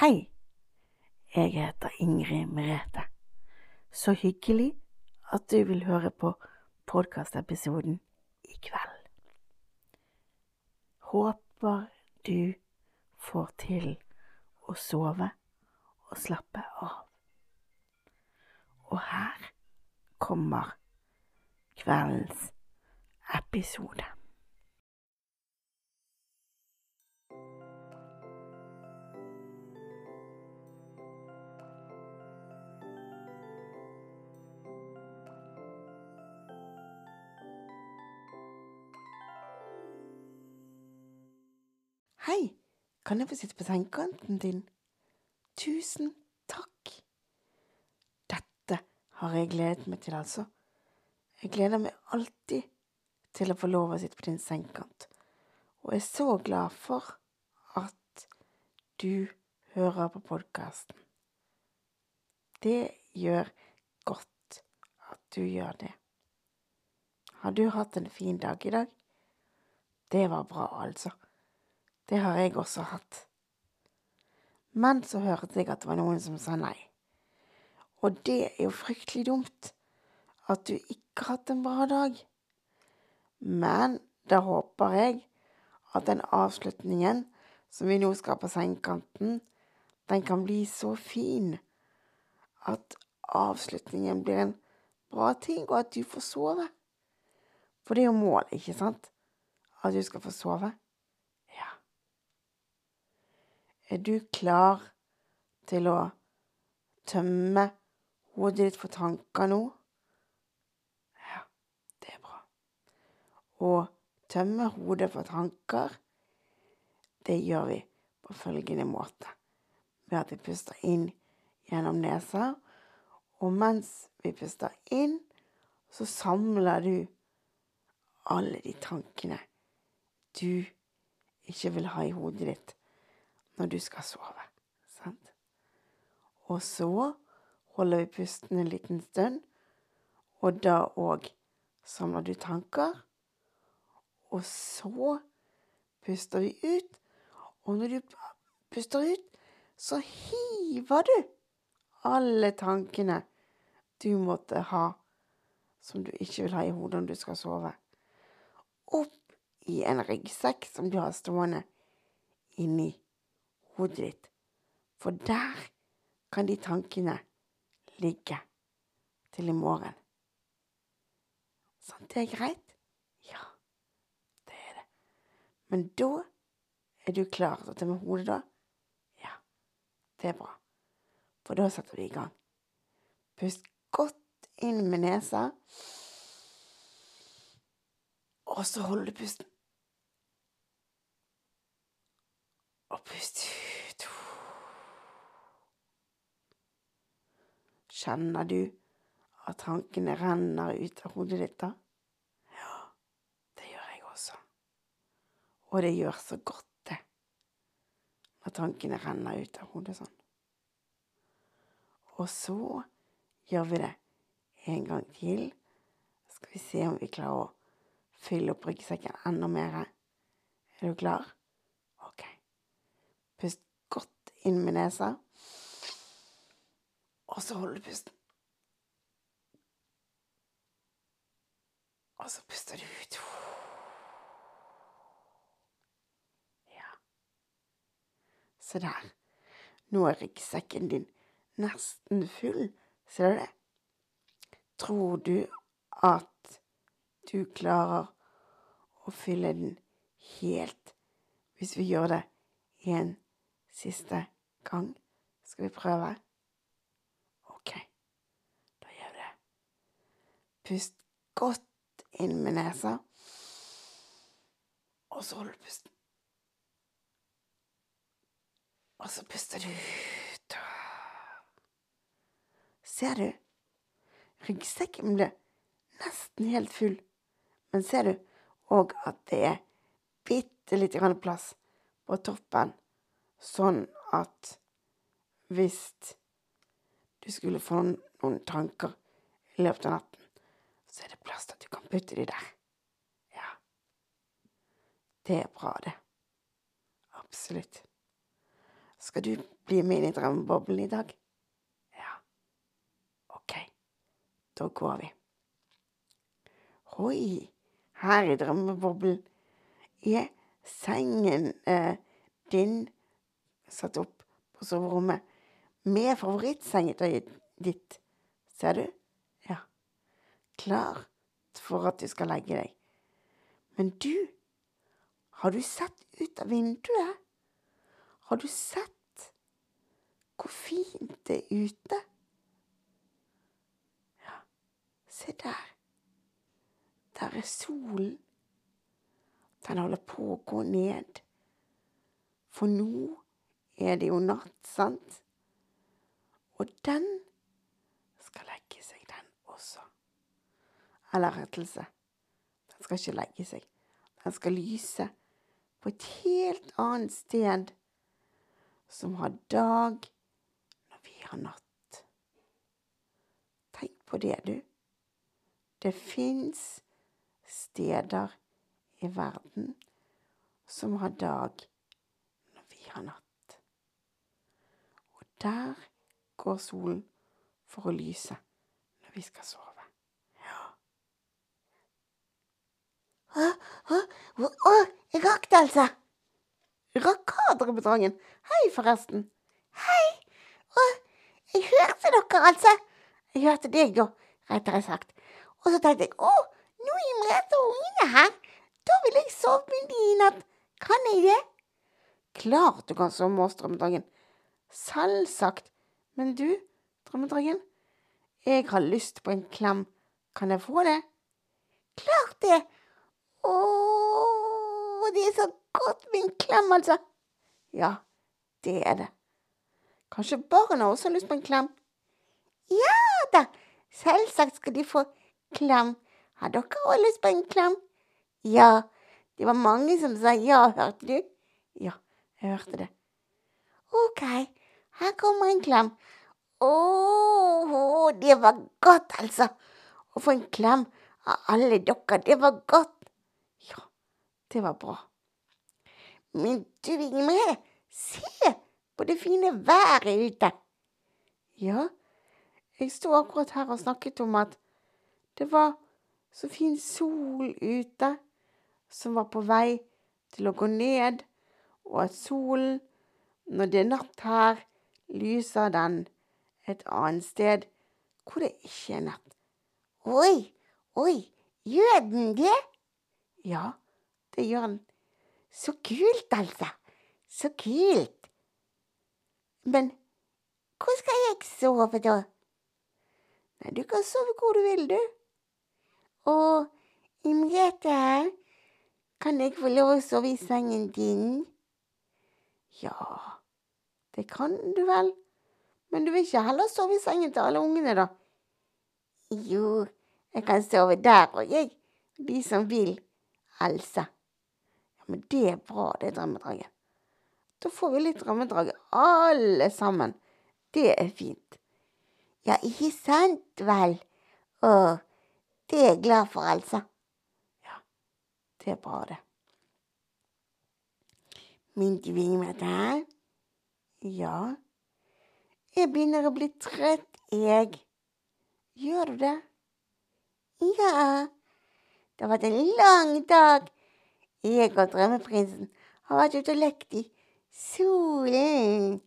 Hei, jeg heter Ingrid Merete. Så hyggelig at du vil høre på podkastepisoden i kveld. Håper du får til å sove og slappe av. Og her kommer kveldens episode. Hei, kan jeg få sitte på sengekanten din? Tusen takk. Dette har jeg gledet meg til, altså. Jeg gleder meg alltid til å få lov å sitte på din sengekant, og jeg er så glad for at du hører på podkasten. Det gjør godt at du gjør det. Har du hatt en fin dag i dag? Det var bra, altså. Det har jeg også hatt. Men så hørte jeg at det var noen som sa nei. Og det er jo fryktelig dumt at du ikke har hatt en bra dag. Men da håper jeg at den avslutningen som vi nå skal på sengekanten, den kan bli så fin at avslutningen blir en bra ting, og at du får sove. For det er jo målet, ikke sant? At du skal få sove. Ja. Er du klar til å tømme hodet ditt for tanker nå? Ja, det er bra. Å tømme hodet for tanker, det gjør vi på følgende måte. Ved at vi puster inn gjennom nesa, og mens vi puster inn, så samler du alle de tankene du ikke vil ha i hodet ditt når du skal sove. Sant? Og så holder vi pusten en liten stund, og da òg samler du tanker. Og så puster vi ut, og når du puster ut, så hiver du alle tankene du måtte ha som du ikke vil ha i hodet når du skal sove, opp i en ryggsekk som du har stående inni hodet ditt. For der kan de tankene ligge til i morgen. Sant det er greit? Ja, det er det. Men da er du klar til å ta med hodet, da? Ja, det er bra. For da setter vi i gang. Pust godt inn med nesa. Og så holder du pusten. Og pust ut. Kjenner du at tankene renner ut av hodet ditt da? Ja, det gjør jeg også. Og det gjør så godt, det, når tankene renner ut av hodet sånn. Og så gjør vi det en gang til. Skal vi se om vi klarer å fylle opp ryggsekken enda mer. Er du klar? Ok. Pust godt inn med nesa. Og så holder du pusten. Og så puster du ut. Ja. Se der. Nå er ryggsekken din nesten full. Ser du det? Tror du at du klarer å fylle den helt hvis vi gjør det en siste gang? Skal vi prøve? Ok, da gjør vi det. Pust godt inn med nesa, og så holder du pusten. Og så puster du ut. Ser du? Ryggsekken ble nesten helt full, men ser du òg at det er bitte lite grann plass på toppen, sånn at hvis du skulle få noen tanker i løpet av natten, så er det plass til at du kan putte de der. Ja. Det er bra, det. Absolutt. Skal du bli med inn i drømmeboblen i dag? Ja. Ok, da går vi. Oi, her i drømmeboblen er sengen eh, din satt opp på soverommet med favorittsengetøyet ditt. Ser du? Klar for at du skal legge deg. Men du, har du sett ut av vinduet? Har du sett hvor fint det er ute? Ja, se der. Der er solen. Den holder på å gå ned. For nå er det jo natt, sant? Og den skal legge seg, den også. Eller rettelse, den skal ikke legge seg. Den skal lyse på et helt annet sted som har dag når vi har natt. Tenk på det, du. Det fins steder i verden som har dag når vi har natt. Og der går solen for å lyse når vi skal sove. Ja. Å, å, å, jeg rakk det, altså. Drømmedrangen? Hei, forresten. Hei. Å, jeg hørte dere, altså. Jeg hørte deg, da, rettere sagt. Og så tenkte jeg å, nå er Merete og ungene her. Da vil jeg sove med de i natt. Kan jeg det? Klart du kan sove med oss, Drømmedrangen. Selvsagt. Men du, Drømmedrangen, jeg har lyst på en klem. Kan jeg få det? Klart det! Å, det er så godt med en klem, altså. Ja, det er det. Kanskje barna også har lyst på en klem? Ja da, selvsagt skal de få klem. Har dere også lyst på en klem? Ja, det var mange som sa ja, hørte du? Ja, jeg hørte det. Ok, her kommer en klem. Å, det var godt, altså. Å få en klem av alle dere, det var godt. Det var bra. Men du, Ingrid, se på det fine været ute. Ja, jeg sto akkurat her og snakket om at det var så fin sol ute som var på vei til å gå ned, og at solen, når det er natt her, lyser den et annet sted hvor det ikke er natt. Oi, oi, gjør den det? Ja, det gjør han. Så kult, altså. Så kult. Men hvor skal jeg sove, da? Nei, du kan sove hvor du vil, du. Og her, kan jeg få lov å sove i sengen din? Ja, det kan du vel. Men du vil ikke heller sove i sengen til alle ungene, da? Jo, jeg kan sove der òg, jeg. De som vil. Else. Men det er bra, det, Drømmedraget. Da får vi litt drømmedraget, alle sammen. Det er fint. Ja, ikke sant vel? Å, det er jeg glad for, Else. Ja, det er bra, det. Min dvingmette her? Ja. Jeg begynner å bli trøtt, jeg. Gjør du det? Ja. Det har vært en lang dag. Jeg og drømmeprinsen har vært ute og lekt i solen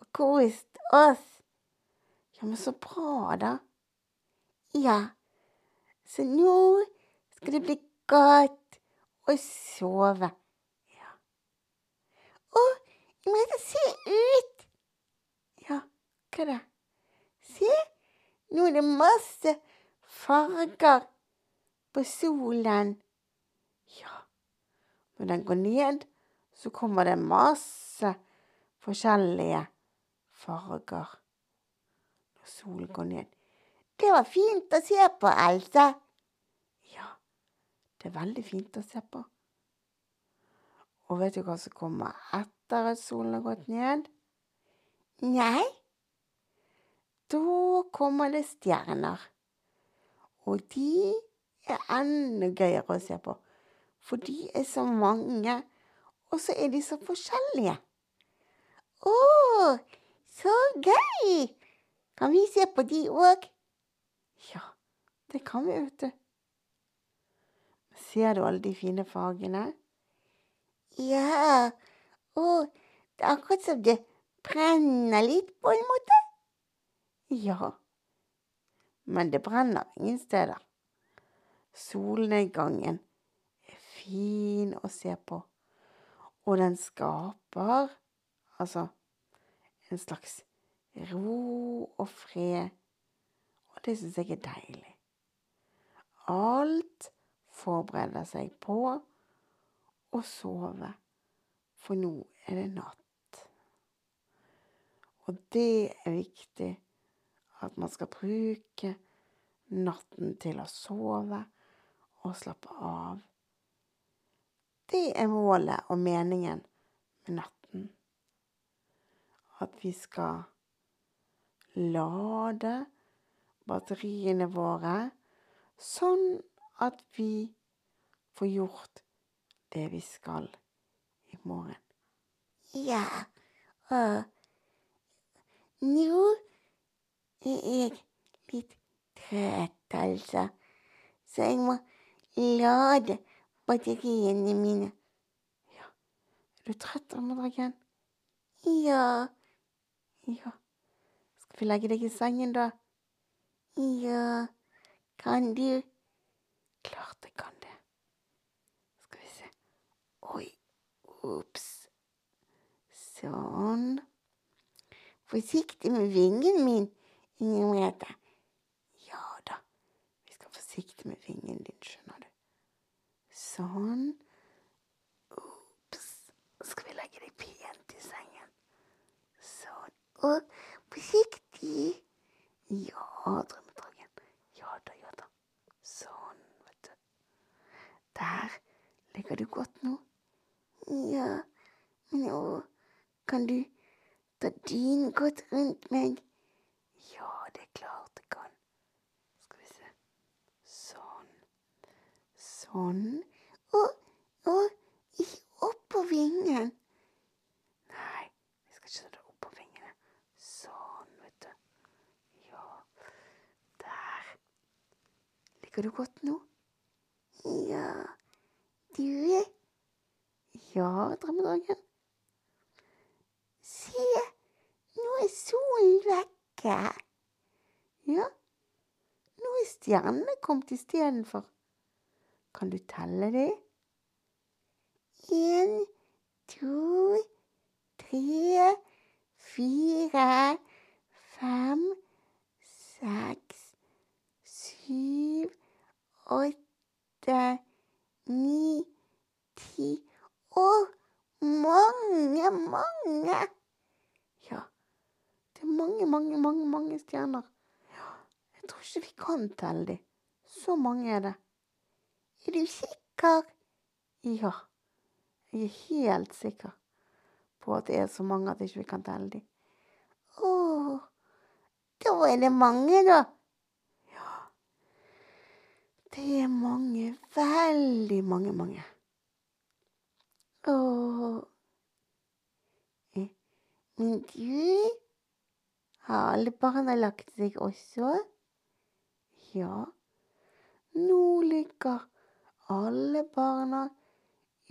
og kost oss. Ja, men så bra, da. Ja. Så nå skal det bli godt å sove. Ja. Å, jeg må se ut! Ja, hva det? Se, nå er det masse farger på solen. Ja, når den går ned, så kommer det masse forskjellige farger når solen går ned. Det var fint å se på, Else. Ja, det er veldig fint å se på. Og vet du hva som kommer etter at solen har gått ned? Nei, da kommer det stjerner. Og de er enda gøyere å se på. For de er så mange, og så er de så forskjellige. Å, så gøy! Kan vi se på de òg? Ja, det kan vi, vet du. Ser du alle de fine fargene? Ja. Å, det er akkurat som det brenner litt, på en måte. Ja. Men det brenner ingen steder. Solnedgangen fin å se på, og den skaper altså en slags ro og fred, og det syns jeg er deilig. Alt forbereder seg på å sove, for nå er det natt. Og det er viktig at man skal bruke natten til å sove og slappe av. Det er målet og meningen med natten. At vi skal lade batteriene våre sånn at vi får gjort det vi skal i morgen. Ja. Og nå er jeg litt trøtt, altså. Så jeg må lade batteriene mine. Er du trøtt, Drømmedragen? Ja. Ja. Skal vi legge deg i sengen, da? Ja. Kan du? Klart jeg kan det. Skal vi se. Oi. Ops. Sånn. Forsiktig med vingen min, Inger Merete. Ja da. Vi skal forsiktig med vingen din, skjønner du. Sånn. Ops. Skal vi legge deg pent i sengen? Sånn. Og forsiktig. Ja, drømmedragen. Ja da, ja da. Sånn, vet du. Der ligger du godt nå. Ja. Nå kan du ta dynen godt rundt meg? Ja, det er klart jeg kan. Skal vi se. Sånn. Sånn. Og, og ikke oppå vingen. Nei, vi skal ikke ta det oppå vingene. Sånn, vet du. Ja. Der. Ligger du godt nå? Ja. Du Ja, drømmedragen. Se, nå er solen vekke. Ja. Nå er stjernene kommet istedenfor. Kan du telle de? En, to, tre, fire, åtte, ni, ti og mange, mange. Ja. Det er mange, mange, mange, mange stjerner. Ja. Jeg tror ikke vi kan telle de. Så mange er det. Er du sikker? Ja. Jeg er helt sikker på at det er så mange at ikke vi kan telle de. Å, da er det mange, da. Det er mange, veldig mange, mange. Å. Eh, Men du, har alle barna lagt seg også? Ja. Nå ligger alle barna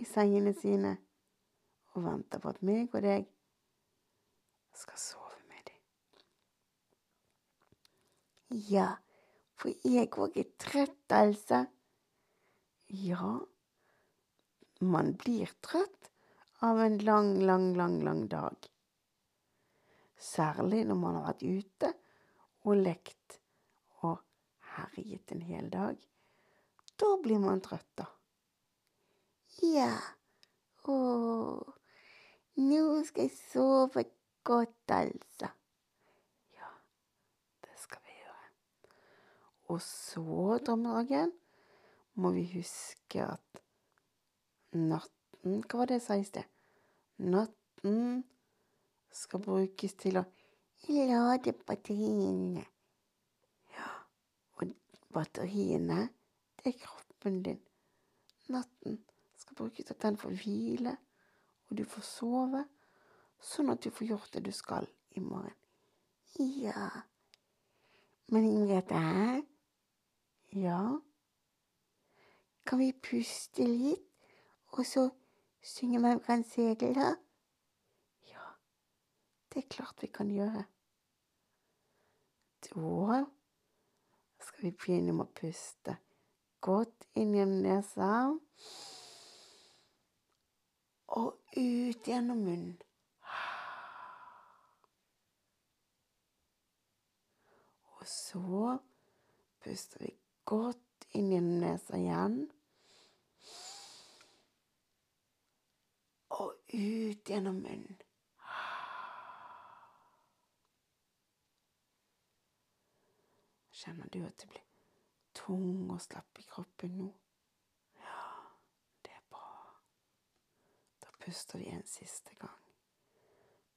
i sengene sine og venter på at meg og deg skal sove med dem. Ja, for jeg òg er trøtt, altså. Ja, man blir trøtt av en lang, lang, lang, lang dag. Særlig når man har vært ute og lekt og herjet en hel dag. Da blir man trøtt, da. Ja. Å, nå skal jeg sove godt, altså. Ja, det skal vi gjøre. Og så, drømmedragen, må vi huske at natten Hva var det jeg sa i sted? Natten skal brukes til å Lade batteriene. Ja, og batteriene, det er kroppen din. Natten skal brukes til at den får hvile, og du får sove, sånn at du får gjort det du skal i morgen. Ja. Men Ingrid, Ja, kan vi puste litt, og så synge med en segel her. ja, det er klart vi kan gjøre. Da skal vi begynne med å puste godt inn gjennom nesa. Og ut gjennom munnen. Og så puster vi godt inn gjennom nesa igjen. Og ut gjennom munnen. Kjenner du at det blir tung og slapp i kroppen nå? Ja, det er bra. Da puster vi en siste gang.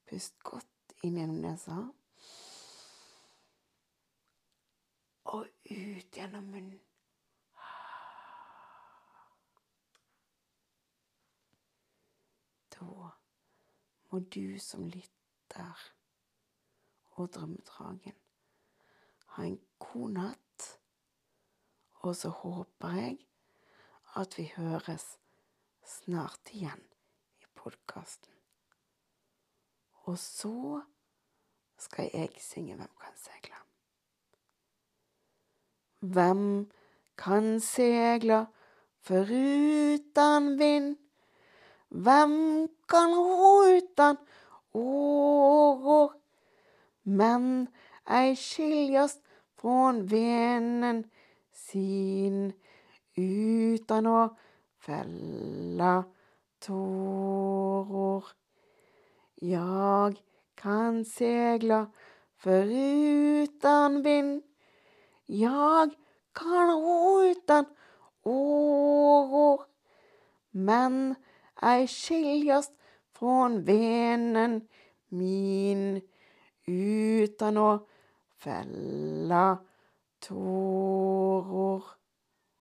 Pust godt inn gjennom nesa. Og ut gjennom munnen. Da må du som lytter og drømmedragen ha en god natt. Og så håper jeg at vi høres snart igjen i podkasten. Og så skal jeg synge Hvem kan seile? Hvem kan segla foruten vind? Hvem kan ro utan åror? Men ei skiljast från venen sin utan å fella tårer. Jag kan segla foruten vind. Jag kan utan oro, Men ej skiljast från venen min utan å fella tårer.